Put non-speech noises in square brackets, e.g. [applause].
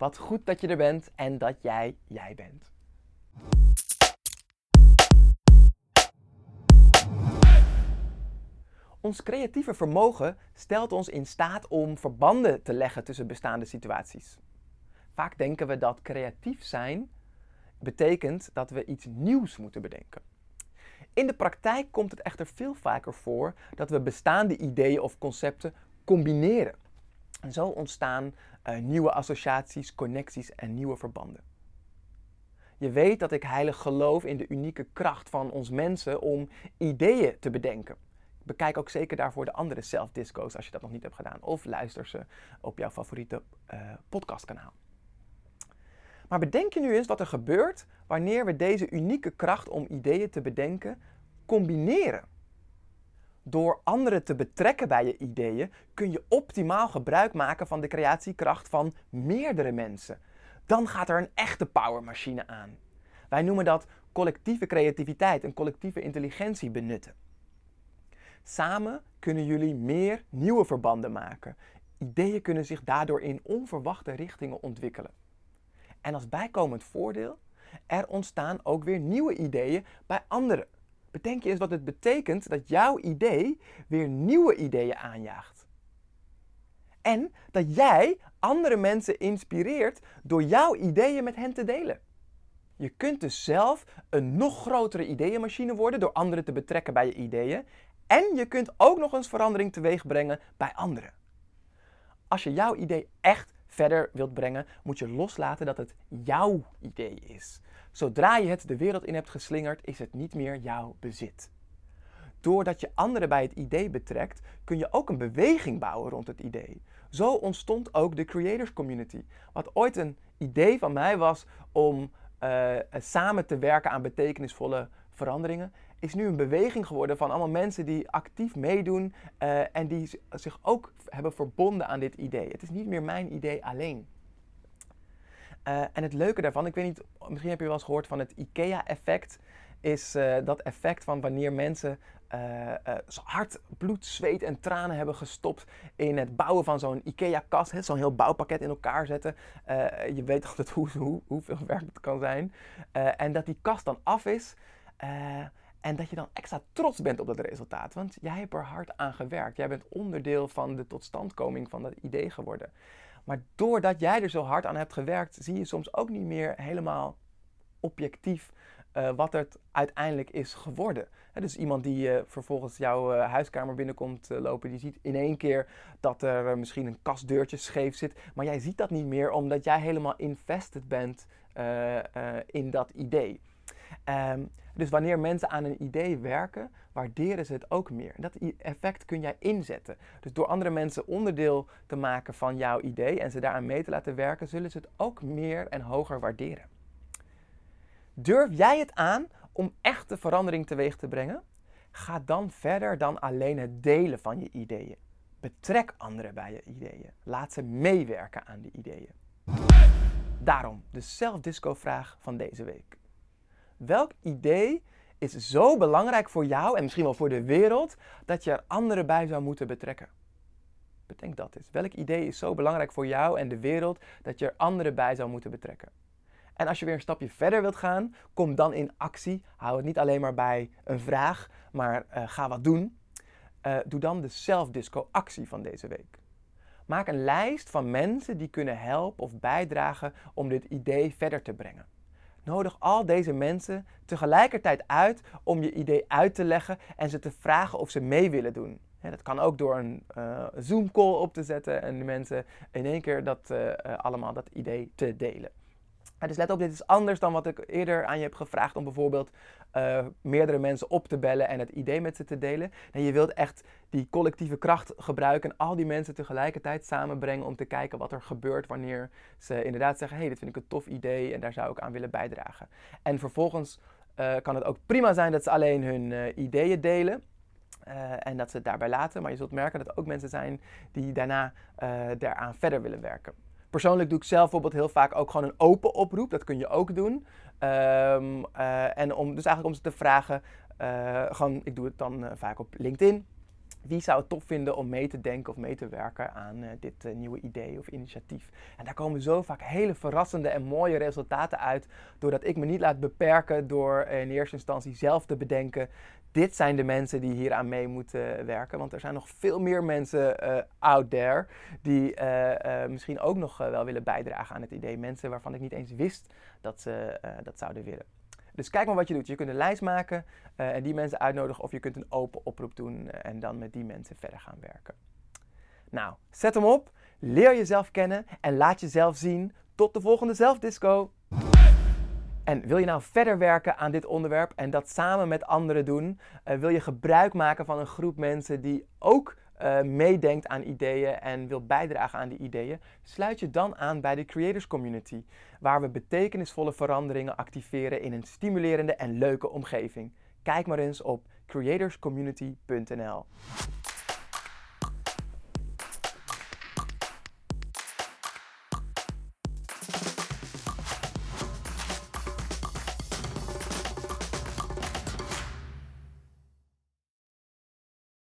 Wat goed dat je er bent en dat jij jij bent. Ons creatieve vermogen stelt ons in staat om verbanden te leggen tussen bestaande situaties. Vaak denken we dat creatief zijn betekent dat we iets nieuws moeten bedenken. In de praktijk komt het echter veel vaker voor dat we bestaande ideeën of concepten combineren. En zo ontstaan uh, nieuwe associaties, connecties en nieuwe verbanden. Je weet dat ik heilig geloof in de unieke kracht van ons mensen om ideeën te bedenken. Bekijk ook zeker daarvoor de andere self-disco's als je dat nog niet hebt gedaan. Of luister ze op jouw favoriete uh, podcastkanaal. Maar bedenk je nu eens wat er gebeurt wanneer we deze unieke kracht om ideeën te bedenken combineren. Door anderen te betrekken bij je ideeën kun je optimaal gebruik maken van de creatiekracht van meerdere mensen. Dan gaat er een echte powermachine aan. Wij noemen dat collectieve creativiteit en collectieve intelligentie benutten. Samen kunnen jullie meer nieuwe verbanden maken. Ideeën kunnen zich daardoor in onverwachte richtingen ontwikkelen. En als bijkomend voordeel, er ontstaan ook weer nieuwe ideeën bij anderen. Bedenk je eens wat het betekent dat jouw idee weer nieuwe ideeën aanjaagt. En dat jij andere mensen inspireert door jouw ideeën met hen te delen. Je kunt dus zelf een nog grotere ideeënmachine worden door anderen te betrekken bij je ideeën. En je kunt ook nog eens verandering teweeg brengen bij anderen. Als je jouw idee echt verder wilt brengen, moet je loslaten dat het jouw idee is. Zodra je het de wereld in hebt geslingerd, is het niet meer jouw bezit. Doordat je anderen bij het idee betrekt, kun je ook een beweging bouwen rond het idee. Zo ontstond ook de Creators Community. Wat ooit een idee van mij was om uh, samen te werken aan betekenisvolle veranderingen, is nu een beweging geworden van allemaal mensen die actief meedoen uh, en die zich ook hebben verbonden aan dit idee. Het is niet meer mijn idee alleen. Uh, en het leuke daarvan, ik weet niet, misschien heb je wel eens gehoord van het IKEA-effect, is uh, dat effect van wanneer mensen hard bloed, zweet en tranen hebben gestopt in het bouwen van zo'n IKEA-kast, zo'n heel bouwpakket in elkaar zetten. je weet altijd [laughs] hoe, hoe, hoeveel werk het kan zijn. en dat die kast dan af is. En dat je dan extra trots bent op dat resultaat. Want jij hebt er hard aan gewerkt. Jij bent onderdeel van de totstandkoming van dat idee geworden. Maar doordat jij er zo hard aan hebt gewerkt, zie je soms ook niet meer helemaal objectief uh, wat het uiteindelijk is geworden. dus iemand die uh, vervolgens jouw uh, huiskamer binnenkomt lopen, die ziet in één keer dat er misschien een kastdeurtje scheef zit. Maar jij ziet dat niet meer omdat jij helemaal invested bent in dat idee. Um, dus wanneer mensen aan een idee werken, waarderen ze het ook meer. Dat effect kun jij inzetten. Dus door andere mensen onderdeel te maken van jouw idee en ze daaraan mee te laten werken, zullen ze het ook meer en hoger waarderen. Durf jij het aan om echte verandering teweeg te brengen? Ga dan verder dan alleen het delen van je ideeën. Betrek anderen bij je ideeën. Laat ze meewerken aan die ideeën. Daarom de zelfdisco-vraag van deze week. Welk idee is zo belangrijk voor jou en misschien wel voor de wereld dat je er anderen bij zou moeten betrekken? Bedenk dat eens. Welk idee is zo belangrijk voor jou en de wereld dat je er anderen bij zou moeten betrekken? En als je weer een stapje verder wilt gaan, kom dan in actie. Hou het niet alleen maar bij een vraag, maar uh, ga wat doen. Uh, doe dan de zelfdisco-actie van deze week. Maak een lijst van mensen die kunnen helpen of bijdragen om dit idee verder te brengen. Nodig al deze mensen tegelijkertijd uit om je idee uit te leggen en ze te vragen of ze mee willen doen. dat kan ook door een uh, Zoom-call op te zetten en de mensen in één keer dat, uh, allemaal dat idee te delen dus let op, dit is anders dan wat ik eerder aan je heb gevraagd om bijvoorbeeld uh, meerdere mensen op te bellen en het idee met ze te delen. En je wilt echt die collectieve kracht gebruiken en al die mensen tegelijkertijd samenbrengen om te kijken wat er gebeurt wanneer ze inderdaad zeggen, hé, hey, dit vind ik een tof idee en daar zou ik aan willen bijdragen. En vervolgens uh, kan het ook prima zijn dat ze alleen hun uh, ideeën delen. En dat ze het daarbij laten. Maar je zult merken dat er ook mensen zijn die daarna daaraan verder willen werken. Persoonlijk doe ik zelf bijvoorbeeld heel vaak ook gewoon een open oproep. Dat kun je ook doen. Um, uh, en om, dus eigenlijk om ze te vragen, uh, gewoon, ik doe het dan uh, vaak op LinkedIn. Wie zou het tof vinden om mee te denken of mee te werken aan uh, dit uh, nieuwe idee of initiatief? En daar komen zo vaak hele verrassende en mooie resultaten uit, doordat ik me niet laat beperken door uh, in eerste instantie zelf te bedenken. Dit zijn de mensen die hier aan mee moeten werken. Want er zijn nog veel meer mensen out there die misschien ook nog wel willen bijdragen aan het idee. Mensen waarvan ik niet eens wist dat ze dat zouden willen. Dus kijk maar wat je doet. Je kunt een lijst maken uh, en die mensen uitnodigen of je kunt een open oproep doen eh, en dan met die mensen verder gaan werken. Nou, zet hem op, leer jezelf kennen en laat jezelf zien. Tot de volgende zelfdisco. En wil je nou verder werken aan dit onderwerp en dat samen met anderen doen? Uh, wil je gebruik maken van een groep mensen die ook uh, meedenkt aan ideeën en wil bijdragen aan die ideeën, sluit je dan aan bij de Creators Community, waar we betekenisvolle veranderingen activeren in een stimulerende en leuke omgeving. Kijk maar eens op creatorscommunity.nl.